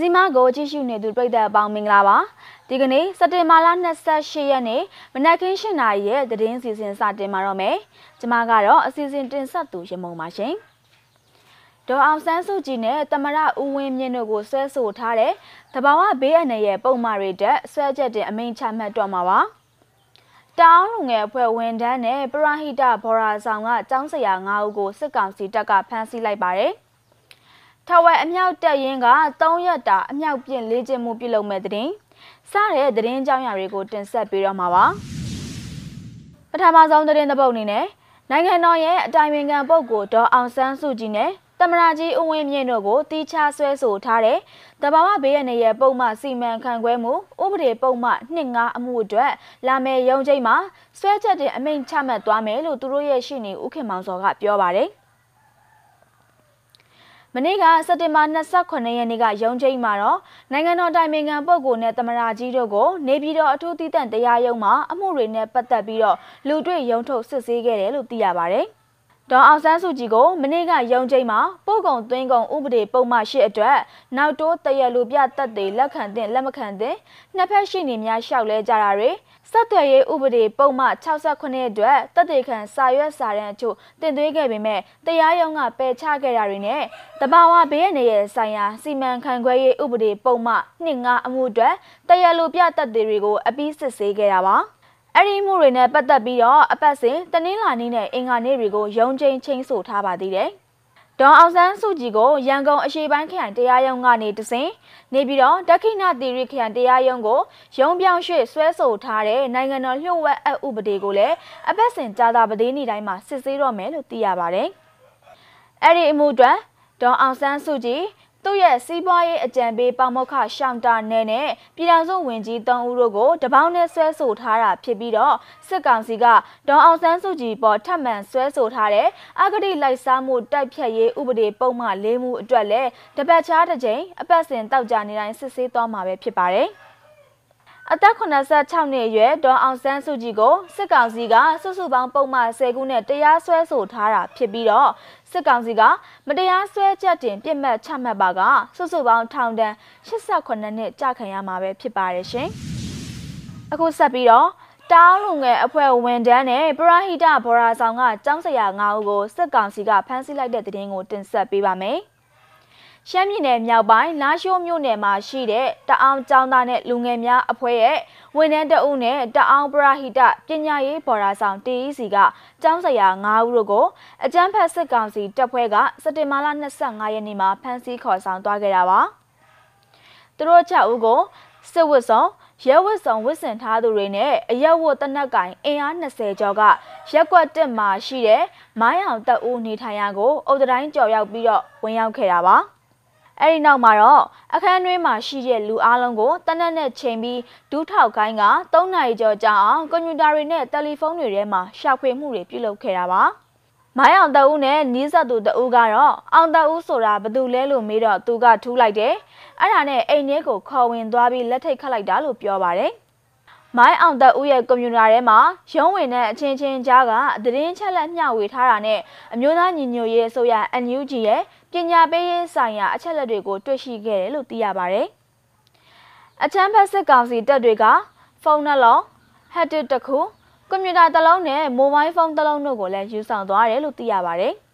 စီမကိုကြည့်ရှုနေသူပြည်သက်အပေါင်းမင်္ဂလာပါဒီကနေ့စက်တင်ဘာလ28ရက်နေ့မနက်ခင်း7:00နာရီရဲ့သတင်းစီစဉ်စတင်မှာတော့မယ်ကျွန်မကတော့အစီအစဉ်တင်ဆက်သူရမုံပါရှင်ဒေါ်အောင်ဆန်းစုကြည်နဲ့တမရဦးဝင်းမြင့်တို့ကိုဆွဲဆိုထားတဲ့တဘာဝဘေးအန္တရာယ်ပုံမှားတွေတက်ဆွဲချက်တင်အမိန့်ချမှတ်တော့မှာပါတောင်းလူငယ်အဖွဲ့ဝန်ထမ်းနဲ့ပရဟိတဘော်ရာဆောင်ကចောင်းဆရာ9ဦးကိုစစ်ကောင်စီတပ်ကဖမ်းဆီးလိုက်ပါတယ်။ ထဝက်အမြောက်တက်ရင်က3ရက်တာအမြောက်ပြင်လေးကျင်းမှုပြုလုပ်မဲ့တဲ့စတဲ့သတင်းကြောင်းရာတွေကိုတင်ဆက်ပေးတော့မှာပါပထမဆုံးသတင်းတစ်ပုဒ်အနေနဲ့နိုင်ငံတော်ရဲ့အတိုင်ပင်ခံပုဂ္ဂိုလ်ဒေါ်အောင်ဆန်းစုကြည်နဲ့တမရာကြီးဦးဝင်းမြင့်တို့ကိုတီးခြားဆွဲဆိုထားတဲ့တဘာဝဘေးရနေရဲ့ပုံမှစီမံခန့်ခွဲမှုဥပဒေပုံမှ25အမှုအတွက်လာမယ့်ရုံးချိန်မှာဆွဲချက်တင်အမိန့်ချမှတ်သွားမယ်လို့သူတို့ရဲ့ရှေ့နေဦးခင်မောင်စောကပြောပါတယ်။ မနေ့ကစက်တင်ဘာ28ရက်နေ့ကရုံးချိန်မှာတော့နိုင်ငံတော်တိုင်ပင်ခံပုဂ္ဂိုလ်နဲ့သမရာကြီးတို့ကိုနေပြည်တော်အထူးတည်တံ့တရားရုံးမှာအမှုတွေနဲ့ပတ်သက်ပြီးတော့လူတွေ့ရုံးထုတ်စစ်ဆေးခဲ့တယ်လို့သိရပါဗျ။ ဒေါ်အောင်ဆန်းစုကြည်ကိုမနေ့ကရုံးချိန်မှာပို့ကုန်သွင်းကုန်ဥပဒေပုံမှန်၈အတွက်နောက်တိုးတရလူပြတက်တွေလက်ခံတဲ့လက်မခံတဲ့နှစ်ဖက်ရှိနေများရှောက်လဲကြတာတွေဆက်သွယ်ရေးဥပဒေပုံမှ68အတွက်တပ်တေခံစာရွက်စာတမ်းအချို့တင်သွင်းခဲ့ပေမဲ့တရားရုံးကပယ်ချခဲ့တာတွေနဲ့တဘာဝဘေးရနေရဲ့ဆိုင်ရာစီမံခန့်ခွဲရေးဥပဒေပုံမှ25အမှုအတွက်တရားလိုပြတပ်တွေကိုအပြီးစစ်ဆေးခဲ့တာပါ အဲ့ဒီမှုတွေနဲ့ပတ်သက်ပြီးတော့အပတ်စဉ်တနင်္လာနေ့နဲ့အင်္ဂါနေ့တွေကိုရုံးချင်းချင်းဆိုထားပါသေးတယ်ဒေါ်အောင်ဆန်းစုကြည်ကိုရန်ကုန်အရှိပိုင်းခရိုင်တရားရုံးကနေတစဉ်နေပြီးတော့ဒက္ခိဏသီရိခရိုင်တရားရုံးကိုရုံးပြောင်းရွှေ့ဆွဲဆိုထားတဲ့နိုင်ငံတော်လျှို့ဝှက်အဥပဒေကိုလည်းအပတ်စဉ်ကြာတာပသေးနေ့တိုင်းမှာစစ်ဆေးတော့မယ်လို့သိရပါတယ်။အဲ့ဒီအမှုအတွက်ဒေါ်အောင်ဆန်းစုကြည် သူ့ရဲ့စီးပွားရေးအကြံပေးပေါမုခရှောင်းတာနယ်နဲ့ပြည်ထောင်စုဝန်ကြီး၃ဦးတို့ကိုတပေါင်းနဲ့ဆွဲဆိုထားတာဖြစ်ပြီးတော့စစ်ကောင်စီကဒေါ်အောင်ဆန်းစုကြည်ပေါ်ထပ်မံဆွဲဆိုထားတဲ့အဂတိလိုက်စားမှုတိုက်ဖြတ်ရေးဥပဒေပုံမှန်၄မှုအတွက်လည်းတပတ်ချားတစ်ကြိမ်အပတ်စဉ်တောက်ကြနေတိုင်းစစ်ဆေးသွားမှာပဲဖြစ်ပါတယ်။ အသက်86နှစ်အရွယ်ဒေါ်အောင်ဆန်းစုကြည်ကိုစစ်ကောင်စီကစုစုပေါင်းပုံမှန်10ခုနဲ့တရားစွဲဆိုထားတာဖြစ်ပြီးတော့စစ်ကောင်စီကမတရားစွဲချက်တင်ပြစ်မှတ်ချမှတ်ပါကစုစုပေါင်းထောင်ဒဏ်88နှစ်ကြာခံရမှာပဲဖြစ်ပါတယ်ရှင်။အခုဆက်ပြီးတော့တောင်းလူငယ်အဖွဲ့ဝန်ထမ်းနဲ့ပရဟိတဘော်ရာဆောင်ကចောင်းဆရာ9ဦးကိုစစ်ကောင်စီကဖမ်းဆီးလိုက်တဲ့တဲ့တင်ကိုတင်ဆက်ပေးပါမယ်။ ရှမ်းပြည်နယ်မြောက်ပိုင်းလာရှိုးမြို့နယ်မှာရှိတဲ့တအောင်ကျောင်းသားနဲ့လူငယ်များအဖွဲ့ရဲ့ဝန်ထမ်းတအုပ်နဲ့တအောင်ပရဟိတပညာရေးဘော်ဒါဆောင် TEC ကကျောင်းဆရာ9ဦးတို့ကိုအကြမ်းဖက်စစ်ကောင်စီတပ်ဖွဲ့ကစက်တင်ဘာလ25ရက်နေ့မှာဖမ်းဆီးခေါ်ဆောင်သွားခဲ့တာပါ။သူတို့6ဦးကိုစစ်ဝတ်ဆောင်ရဲဝတ်ဆောင်ဝတ်ဆင်ထားသူတွေနဲ့အရက်ဝတ်တနက်ကင်အင်အား20ကျော်ကရက်ကွက်တက်မှာရှိတဲ့မိုင်းအောင်တပ်ဦးနေထိုင်ရာကိုအုတ်တိုင်းကြော်ရောက်ပြီးတော့ဝင်ရောက်ခဲ့တာပါ။ အဲ့ဒီနောက်မှာတော့အခန်းတွင်းမှာရှိတဲ့လူအလုံးကိုတနက်နဲ့ချိန်ပြီးဒူးထောက်ခိုင်းက3နာရီကျော်ကြာအောင်ကွန်ပျူတာတွေနဲ့တယ်လီဖုန်းတွေထဲမှာရှာဖွေမှုတွေပြုလုပ်ခဲ့တာပါမိုင်းအောင်တအူးနဲ့နီးစပ်သူတအူးကတော့အောင်တအူးဆိုတာဘသူလဲလို့မေးတော့သူကထူးလိုက်တယ်အဲ့ဒါနဲ့အိမ်ထဲကိုခေါ်ဝင်သွားပြီးလက်ထိတ်ခတ်လိုက်တာလို့ပြောပါတယ် မိုင်းအောင်သက်ဦးရဲ့ကွန်ပျူတာထဲမှာရုံးဝင်တဲ့အချင်းချင်းကြားကသတင်းချက်လက်မျှဝေထားတာနဲ့အမျိုးသားညီညွတ်ရေးအစိုးရ NUG ရဲ့ပညာပေးရေးဆိုင်ရာအချက်လက်တွေကိုတွေ့ရှိခဲ့တယ်လို့သိရပါတယ်။အချမ်းဖက်စစ်ကောင်စီတပ်တွေကဖုန်းနှလုံးဟက်တစ်တစ်ခုကွန်ပျူတာတစ်လုံးနဲ့မိုဘိုင်းဖုန်းတစ်လုံးတို့ကိုလည်းယူဆောင်သွားတယ်လို့သိရပါတယ်။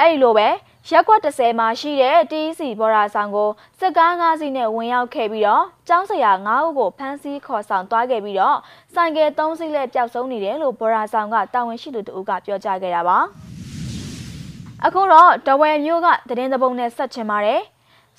အဲဒီလိုပဲရက်ကွက်30မှာရှိတဲ့ TEC ဘော်ရာဆောင်ကိုစစ်ကား၅စီးနဲ့ဝင်ရောက်ခဲ့ပြီးတော့ကျောင်းဆရာ၅ဦးကိုဖမ်းဆီးခေါ်ဆောင်သွားခဲ့ပြီးတော့ဆိုင်ကယ်၃စီးလည်းပျောက်ဆုံးနေတယ်လို့ဘော်ရာဆောင်ကတာဝန်ရှိသူတို့ကပြောကြားခဲ့တာပါအခုတော့တဝယ်မျိုးကသတင်းသဘုံနဲ့ဆက်ချင်ပါတယ်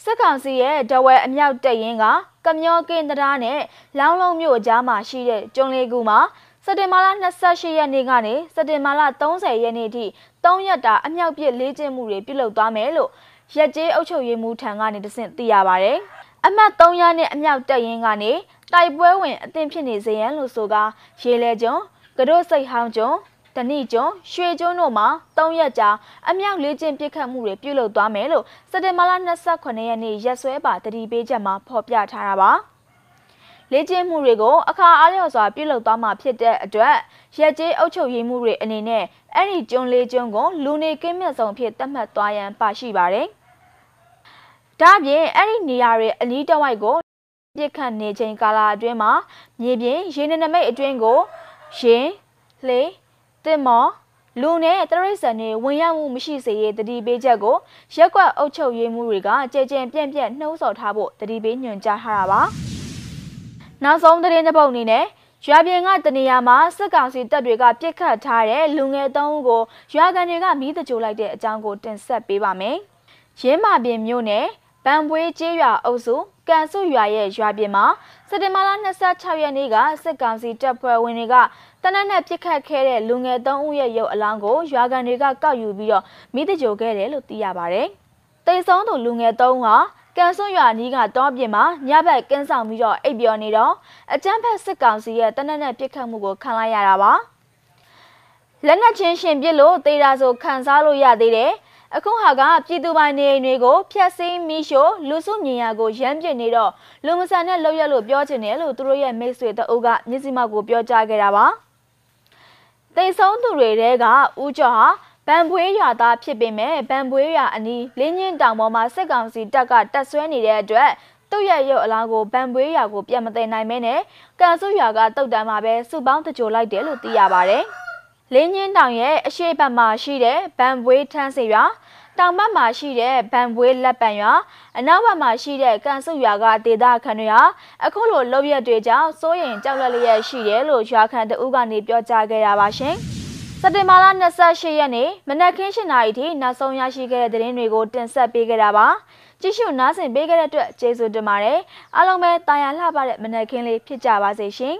စစ်ကောင်စီရဲ့တဝယ်အမြောက်တက်ရင်ကကမျောကင်းတရားနဲ့လောင်းလုံးမြို့အကြားမှာရှိတဲ့ကျွန်းလေးကူမှာ စက်တင်ဘာလ28ရက်နေ့ကနေစက်တင်ဘာလ30ရက်နေ့ထိ3ရက်တာအမြောက်ပြစ်လေးကျင်းမှုတွေပြုလုပ်သွားမယ်လို့ရက်ကျေးအုပ်ချုပ်ရေးမှူးထံကနေတဆင့်သိရပါဗျ။အမှတ်300နဲ့အမြောက်တက်ရင်ကနေတိုက်ပွဲဝင်အသင်ဖြစ်နေစေရန်လို့ဆိုကာရေလဲကျွန်းကတို့စိတ်ဟောင်းကျွန်းတနိကျွန်းရွှေကျွန်းတို့မှာ3ရက်ကြာအမြောက်လေးကျင်းပစ်ခတ်မှုတွေပြုလုပ်သွားမယ်လို့စက်တင်ဘာလ28ရက်နေ့ရက်စွဲပါတတိပေးချက်မှာဖော်ပြထားတာပါ။ လေ့ကျင့်မှုတွေကိုအခါအားလျော်စွာပြုလုပ်သွားမှာဖြစ်တဲ့အတွက်ရက်ကျေးအုပ်ချုပ်ရေးမှုတွေအနေနဲ့အဲ့ဒီကျွန်းလေးကျွန်းကိုလူနေကင်းမြတ်ဆုံးဖြစ်သတ်မှတ်သွားရန်ပါရှိပါတယ်။ဒါ့အပြင်အဲ့ဒီနေရာတွေအနီးတစ်ဝိုက်ကိုပြစ်ခတ်နေချိန်ကာလအတွင်းမှာမြေပြင်ရေနနမိတ်အတွင်းကိုရင်လှေတင်မော်လူနဲ့တရိတ်ဆန်တွေဝင်ရောက်မှုမရှိစေရေးတတိပေးချက်ကိုရက်ကွက်အုပ်ချုပ်ရေးမှုတွေကကြဲကြဲပြန့်ပြန့်နှိုးဆော်ထားဖို့တတိပေးညွှန်ကြားထားတာပါ နောက်ဆုံးသတင်းတစ်ပုဒ်အနေနဲ့ရွာပြင်ကတနေရာမှာစစ်ကောင်စီတပ်တွေကပြစ်ခတ်ထားတဲ့လူငယ်သုံးဦးကိုရွာကန်တွေကမိသကြိုလိုက်တဲ့အကြောင်းကိုတင်ဆက်ပေးပါမယ်။ရင်းမာပြင်မြို့နယ်ဗန်ပွေးကျေးရွာအုပ်စုကန်စုရွာရဲ့ရွာပြင်မှာစက်တင်ဘာလ26ရက်နေ့ကစစ်ကောင်စီတပ်ဖွဲ့ဝင်တွေကတနက်နဲ့ပြစ်ခတ်ခဲ့တဲ့လူငယ်3ဦးရဲ့ရုပ်အလောင်းကိုရွာကန်တွေကကောက်ယူပြီးတော့မိသကြိုခဲ့တယ်လို့သိရပါဗျ။တိတ်ဆုံးသူလူငယ်3ဦးဟာ ကန်စွန်ရွာနီးကတောပြင်မှာညဘက်ကင်းဆောင်ပြီးတော့အိပ်ပျော်နေတော့အကြမ်းဖက်စစ်ကောင်စီရဲ့တနက်နဲ့ပြစ်ခတ်မှုကိုခံလိုက်ရတာပါလက်နက်ချင်းရှင်ပြစ်လို့တေးတာဆိုခံစားလို့ရသေးတယ်အခုဟာကပြည်သူပိုင်နေအိမ်တွေကိုဖျက်ဆီးမိရှို့လူစုမြင်ရကိုရမ်းပြစ်နေတော့လူမဆန်တဲ့လောက်ရလို့ပြောချင်တယ်လို့သူတို့ရဲ့မိတ်ဆွေတအုပ်ကမျက်စိမှောက်ကိုပြောကြားခဲ့တာပါတိတ်ဆုံးသူတွေတဲကဦးကျော်ဟာ ဗန်ပွေးရွာသားဖြစ်ပေမဲ့ဗန်ပွေးရွာအနီးလင်းချင်းတောင်ပေါ်မှာစစ်ကောင်စီတပ်ကတပ်ဆွဲနေတဲ့အတွက်သူ့ရဲ့ရုပ်အလောင်းကိုဗန်ပွေးရွာကိုပြန်မသိနိုင်မဲနဲ့ကန်စုရွာကတုတ်တန်းမှာပဲစုပေါင်းတကြိုလိုက်တယ်လို့သိရပါတယ်။လင်းချင်းတောင်ရဲ့အရှိတ်ဘက်မှာရှိတဲ့ဗန်ပွေးထန်းစီရွာတောင်ဘက်မှာရှိတဲ့ဗန်ပွေးလက်ပံရွာအနောက်ဘက်မှာရှိတဲ့ကန်စုရွာကဒေသခံတွေဟာအခုလိုလုံရက်တွေကြောင့်စိုးရင်ကြောက်လန့်လျက်ရှိတယ်လို့ရွာခံတအုပ်ကနေပြောကြားခဲ့ရပါရှင်။ စက်တင်ဘာလ28ရက်နေ့မနက်ခင်း7:00နာရီထိနောက်ဆုံးရရှိခဲ့တဲ့သတင်းတွေကိုတင်ဆက်ပေးခဲ့တာပါကြည့်ရှုနားဆင်ပေးခဲ့တဲ့အတွက်ကျေးဇူးတင်ပါတယ်အားလုံးပဲတာယာလှပတဲ့မနက်ခင်းလေးဖြစ်ကြပါစေရှင်